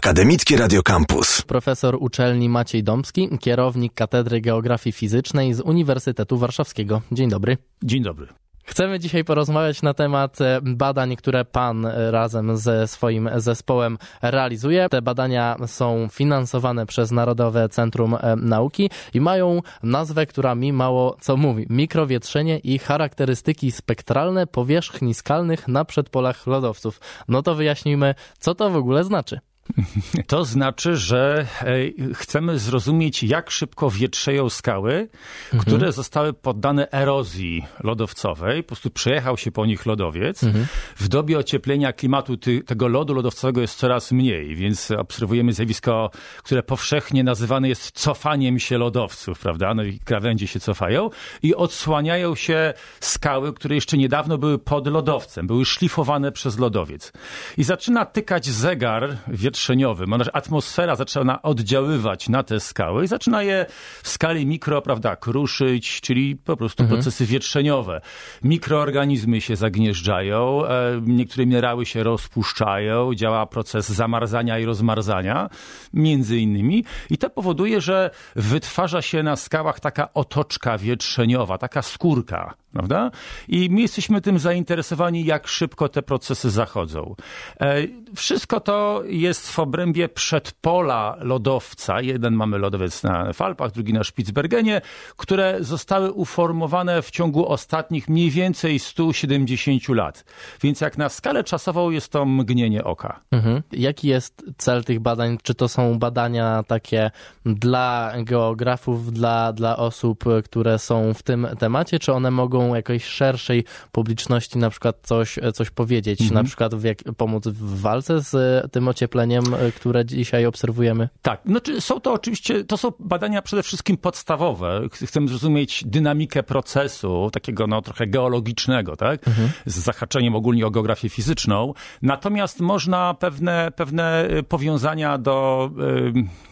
Akademickie Radio Campus. Profesor uczelni Maciej Domski, kierownik Katedry Geografii Fizycznej z Uniwersytetu Warszawskiego. Dzień dobry. Dzień dobry. Chcemy dzisiaj porozmawiać na temat e, badań, które Pan e, razem ze swoim zespołem realizuje. Te badania są finansowane przez Narodowe Centrum e, Nauki i mają nazwę, która mi mało co mówi. Mikrowietrzenie i charakterystyki spektralne powierzchni skalnych na przedpolach lodowców. No to wyjaśnijmy, co to w ogóle znaczy. To znaczy, że chcemy zrozumieć, jak szybko wietrzeją skały, mhm. które zostały poddane erozji lodowcowej. Po prostu przejechał się po nich lodowiec. Mhm. W dobie ocieplenia klimatu ty, tego lodu lodowcowego jest coraz mniej, więc obserwujemy zjawisko, które powszechnie nazywane jest cofaniem się lodowców, prawda? No i krawędzie się cofają i odsłaniają się skały, które jeszcze niedawno były pod lodowcem, były szlifowane przez lodowiec. I zaczyna tykać zegar wietrzeniowy przestrzeniowy, atmosfera zaczyna oddziaływać na te skały i zaczyna je w skali mikro, prawda, kruszyć, czyli po prostu mhm. procesy wietrzeniowe. Mikroorganizmy się zagnieżdżają, e, niektóre minerały się rozpuszczają, działa proces zamarzania i rozmarzania, między innymi. I to powoduje, że wytwarza się na skałach taka otoczka wietrzeniowa, taka skórka prawda? I my jesteśmy tym zainteresowani, jak szybko te procesy zachodzą. E, wszystko to jest w obrębie przedpola lodowca. Jeden mamy lodowiec na Falpach, drugi na Spitsbergenie, które zostały uformowane w ciągu ostatnich mniej więcej 170 lat. Więc jak na skalę czasową jest to mgnienie oka. Mhm. Jaki jest cel tych badań? Czy to są badania takie dla geografów, dla, dla osób, które są w tym temacie, czy one mogą mogą jakiejś szerszej publiczności na przykład coś, coś powiedzieć, mhm. na przykład w jak, pomóc w walce z tym ociepleniem, które dzisiaj obserwujemy? Tak, znaczy są to oczywiście, to są badania przede wszystkim podstawowe. Chcemy zrozumieć dynamikę procesu, takiego no trochę geologicznego, tak? Mhm. Z zahaczeniem ogólnie o geografię fizyczną. Natomiast można pewne, pewne powiązania do... Yy,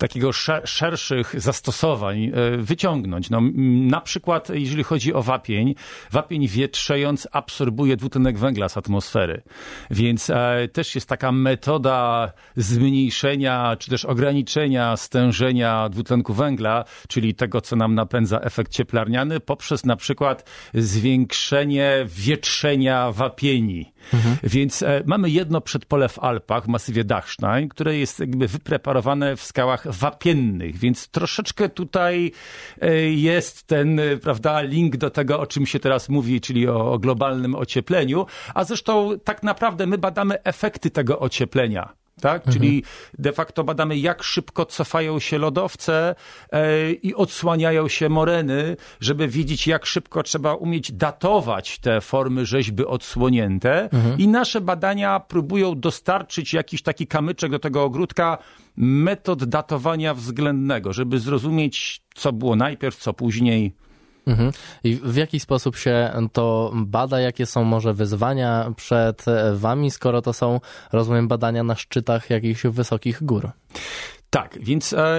takiego szerszych zastosowań e, wyciągnąć. No, na przykład, jeżeli chodzi o wapień, wapień wietrzejąc absorbuje dwutlenek węgla z atmosfery. Więc e, też jest taka metoda zmniejszenia czy też ograniczenia stężenia dwutlenku węgla, czyli tego, co nam napędza efekt cieplarniany, poprzez na przykład zwiększenie wietrzenia wapieni. Mhm. Więc e, mamy jedno przedpole w Alpach, w masywie Dachstein, które jest jakby wypreparowane w skałach wapiennych, więc troszeczkę tutaj e, jest ten, e, prawda, link do tego, o czym się teraz mówi, czyli o, o globalnym ociepleniu, a zresztą tak naprawdę my badamy efekty tego ocieplenia tak? Mhm. Czyli de facto badamy, jak szybko cofają się lodowce e, i odsłaniają się moreny, żeby widzieć, jak szybko trzeba umieć datować te formy rzeźby odsłonięte. Mhm. I nasze badania próbują dostarczyć jakiś taki kamyczek do tego ogródka metod datowania względnego, żeby zrozumieć, co było najpierw, co później. Mhm. I w jaki sposób się to bada? Jakie są może wyzwania przed wami, skoro to są, rozumiem, badania na szczytach jakichś wysokich gór? Tak, więc e,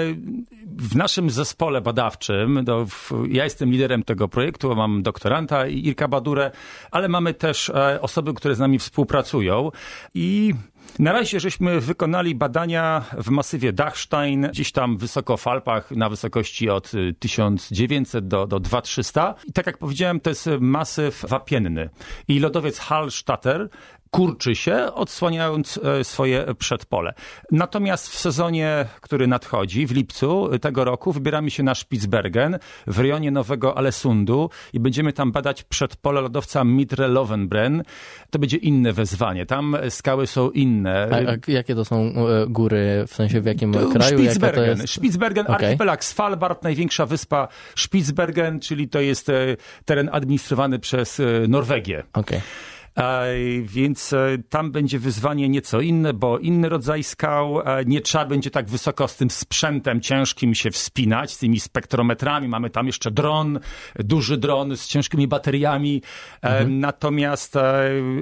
w naszym zespole badawczym, no, ja jestem liderem tego projektu, mam doktoranta Irka Badurę, ale mamy też e, osoby, które z nami współpracują i na razie żeśmy wykonali badania w masywie Dachstein, gdzieś tam wysoko w Alpach, na wysokości od 1900 do, do 2300. I tak jak powiedziałem, to jest masyw wapienny. I lodowiec Hallstatter kurczy się, odsłaniając e, swoje przedpole. Natomiast w sezonie, który nadchodzi, w lipcu tego roku, wybieramy się na Spitsbergen w rejonie Nowego Alesundu i będziemy tam badać przedpole lodowca Mitre Lovenbren. To będzie inne wezwanie. Tam skały są inne. A, a jakie to są e, góry, w sensie w jakim to kraju? Spitsbergen. Jaka to jest... Spitsbergen, okay. archipelag Svalbard, największa wyspa Spitsbergen, czyli to jest e, teren administrowany przez Norwegię. Okay. Więc e, tam będzie wyzwanie nieco inne, bo inny rodzaj skał, e, nie trzeba będzie tak wysoko z tym sprzętem ciężkim się wspinać, z tymi spektrometrami. Mamy tam jeszcze dron, duży dron z ciężkimi bateriami. E, mhm. Natomiast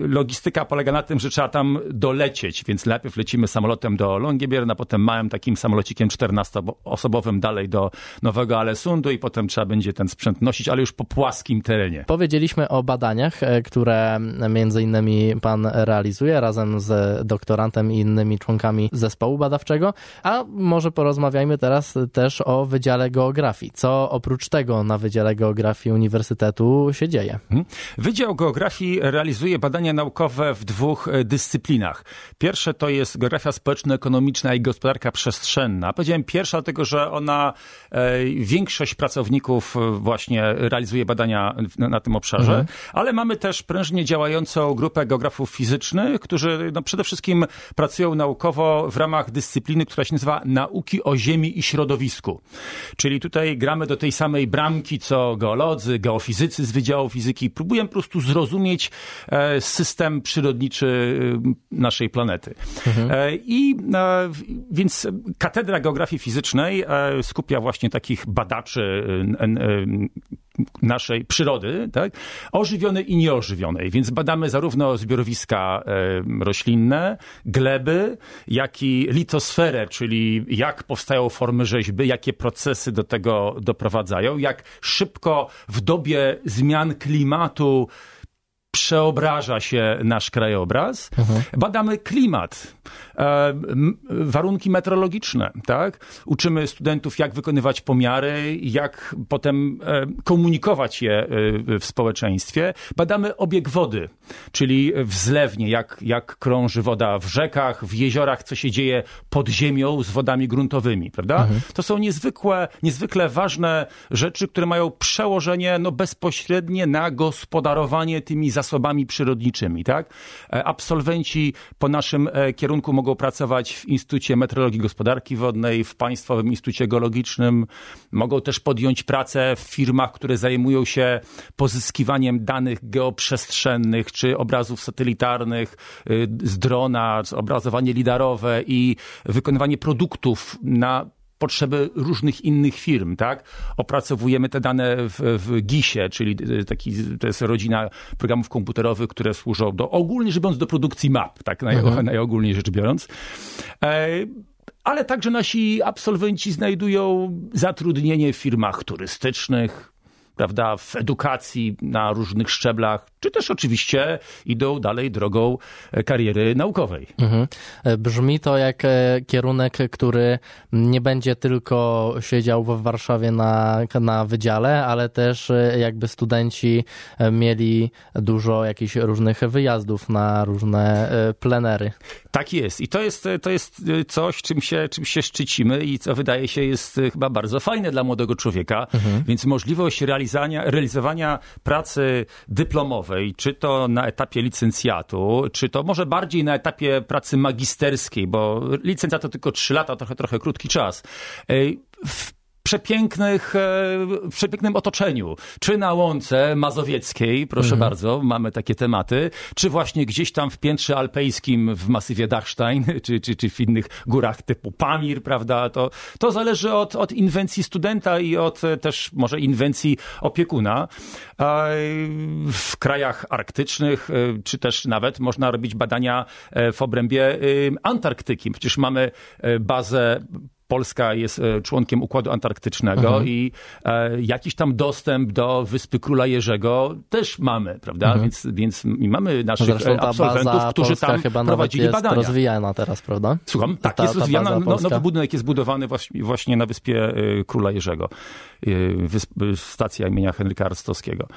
logistyka polega na tym, że trzeba tam dolecieć, więc najpierw lecimy samolotem do Longyearbyen, a potem małym takim samolocikiem 14-osobowym dalej do Nowego Alesundu i potem trzeba będzie ten sprzęt nosić, ale już po płaskim terenie. Powiedzieliśmy o badaniach, które między innymi pan realizuje razem z doktorantem i innymi członkami zespołu badawczego. A może porozmawiajmy teraz też o Wydziale Geografii. Co oprócz tego na Wydziale Geografii Uniwersytetu się dzieje? Mhm. Wydział Geografii realizuje badania naukowe w dwóch e, dyscyplinach. Pierwsze to jest geografia społeczno-ekonomiczna i gospodarka przestrzenna. Powiedziałem pierwsza, dlatego że ona, e, większość pracowników e, właśnie realizuje badania na, na tym obszarze, mhm. ale mamy też prężnie działającą grupę geografów fizycznych, którzy no, przede wszystkim pracują naukowo w ramach dyscypliny, która się nazywa nauki o ziemi i środowisku. Czyli tutaj gramy do tej samej bramki, co geolodzy, geofizycy z Wydziału Fizyki. Próbujemy po prostu zrozumieć e, system przyrodniczy e, naszej planety. Mhm. E, I więc Katedra Geografii Fizycznej skupia właśnie takich badaczy naszej przyrody, tak? ożywionej i nieożywionej. Więc badamy zarówno zbiorowiska roślinne, gleby, jak i litosferę, czyli jak powstają formy rzeźby, jakie procesy do tego doprowadzają, jak szybko w dobie zmian klimatu przeobraża się nasz krajobraz. Mhm. Badamy klimat, e, warunki meteorologiczne, tak? Uczymy studentów, jak wykonywać pomiary, jak potem e, komunikować je e, w społeczeństwie. Badamy obieg wody, czyli wzlewnie, jak, jak krąży woda w rzekach, w jeziorach, co się dzieje pod ziemią z wodami gruntowymi, prawda? Mhm. To są niezwykłe, niezwykle ważne rzeczy, które mają przełożenie no, bezpośrednie na gospodarowanie tymi zasobami przyrodniczymi, tak? E, absolwenci po naszym e, kierunku mogą pracować w Instytucie Meteorologii Gospodarki Wodnej, w Państwowym Instytucie Geologicznym, mogą też podjąć pracę w firmach, które zajmują się pozyskiwaniem danych geoprzestrzennych czy obrazów satelitarnych y, z drona, obrazowanie lidarowe i wykonywanie produktów na potrzeby różnych innych firm, tak? Opracowujemy te dane w, w GIS-ie, czyli y, taki, to jest rodzina programów komputerowych, które służą do, ogólnie rzecz biorąc, do produkcji map, tak? Naj, mhm. Najogólniej rzecz biorąc. E, ale także nasi absolwenci znajdują zatrudnienie w firmach turystycznych, prawda, w edukacji na różnych szczeblach, czy też oczywiście idą dalej drogą e, kariery naukowej. Mhm. E, brzmi to jak e, kierunek, który nie będzie tylko siedział w Warszawie na, na wydziale, ale też jakby studenci mieli dużo jakichś różnych wyjazdów na różne plenery. Tak jest. I to jest, to jest coś, czym się, czym się szczycimy i co wydaje się jest chyba bardzo fajne dla młodego człowieka. Mhm. Więc możliwość realizowania, realizowania pracy dyplomowej, czy to na etapie licencjatu, czy to może bardziej na etapie pracy magisterskiej, bo licencjat to tylko trzy lata, trochę, trochę krótki czas. W przepięknych, e, w przepięknym otoczeniu. Czy na łące mazowieckiej, proszę mhm. bardzo, mamy takie tematy, czy właśnie gdzieś tam w piętrze alpejskim w masywie Dachstein, czy, czy, czy w innych górach typu Pamir, prawda? To, to zależy od, od inwencji studenta i od e, też może inwencji opiekuna. W krajach arktycznych, e, czy też nawet można robić badania w obrębie Antarktyki. Przecież mamy bazę Polska jest e, członkiem Układu Antarktycznego mhm. i e, jakiś tam dostęp do Wyspy Króla Jerzego też mamy, prawda? Mhm. Więc, więc mamy naszych Zresztą e, absolwentów, którzy tam chyba prowadzili jest badania. rozwijana teraz, prawda? Słucham? Tak, ta, jest rozwijana. No, nowy budynek jest budowany właśnie na Wyspie Króla Jerzego. Wysp, stacja imienia Henryka Arstowskiego.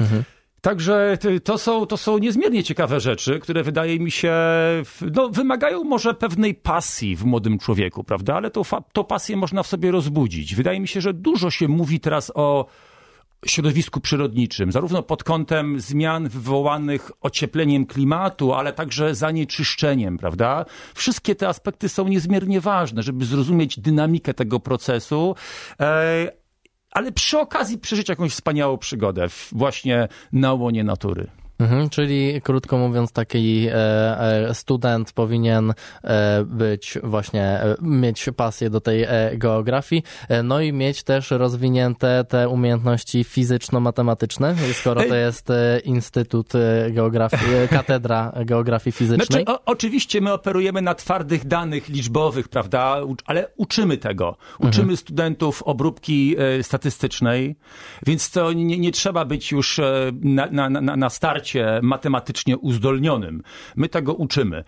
Mhm. Także to są, to są niezmiernie ciekawe rzeczy, które wydaje mi się, no, wymagają może pewnej pasji w młodym człowieku, prawda? Ale to, to pasję można w sobie rozbudzić. Wydaje mi się, że dużo się mówi teraz o środowisku przyrodniczym, zarówno pod kątem zmian wywołanych ociepleniem klimatu, ale także zanieczyszczeniem, prawda? Wszystkie te aspekty są niezmiernie ważne, żeby zrozumieć dynamikę tego procesu, e, ale przy okazji przeżyć jakąś wspaniałą przygodę właśnie na łonie natury. Mhm, czyli krótko mówiąc, taki e, e, student powinien e, być właśnie, mieć pasję do tej geografii, no i mieć też rozwinięte te umiejętności fizyczno-matematyczne, skoro to jest Instytut Geografii, Katedra Geografii Fizycznej. Znaczy, o, oczywiście my operujemy na twardych danych liczbowych, prawda, ale uczymy tego. Uczymy mhm. studentów obróbki statystycznej, więc to nie, nie trzeba być już na, na, na, na starcie świecie matematycznie uzdolnionym. My tego uczymy.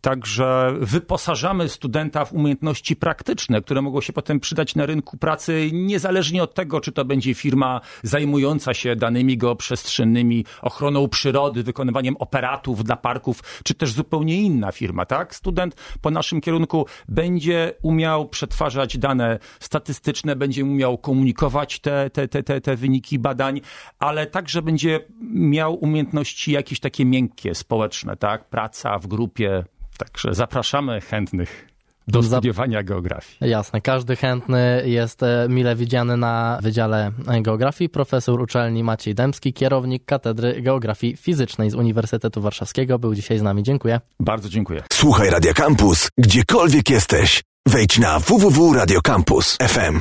Także wyposażamy studenta w umiejętności praktyczne, które mogą się potem przydać na rynku pracy, niezależnie od tego, czy to będzie firma zajmująca się danymi geoprzestrzennymi, ochroną przyrody, wykonywaniem operatów dla parków, czy też zupełnie inna firma, tak? Student po naszym kierunku będzie umiał przetwarzać dane statystyczne, będzie umiał komunikować te, te, te, te, te wyniki badań, ale także będzie miał umiejętności jakieś takie miękkie, społeczne, tak? Praca w grupie. Także zapraszamy chętnych do studiowania geografii. Jasne, każdy chętny jest e, mile widziany na Wydziale Geografii. Profesor uczelni Maciej Dębski, kierownik Katedry Geografii Fizycznej z Uniwersytetu Warszawskiego, był dzisiaj z nami. Dziękuję. Bardzo dziękuję. Słuchaj Radio Campus, gdziekolwiek jesteś. Wejdź na www.radiocampus.fm.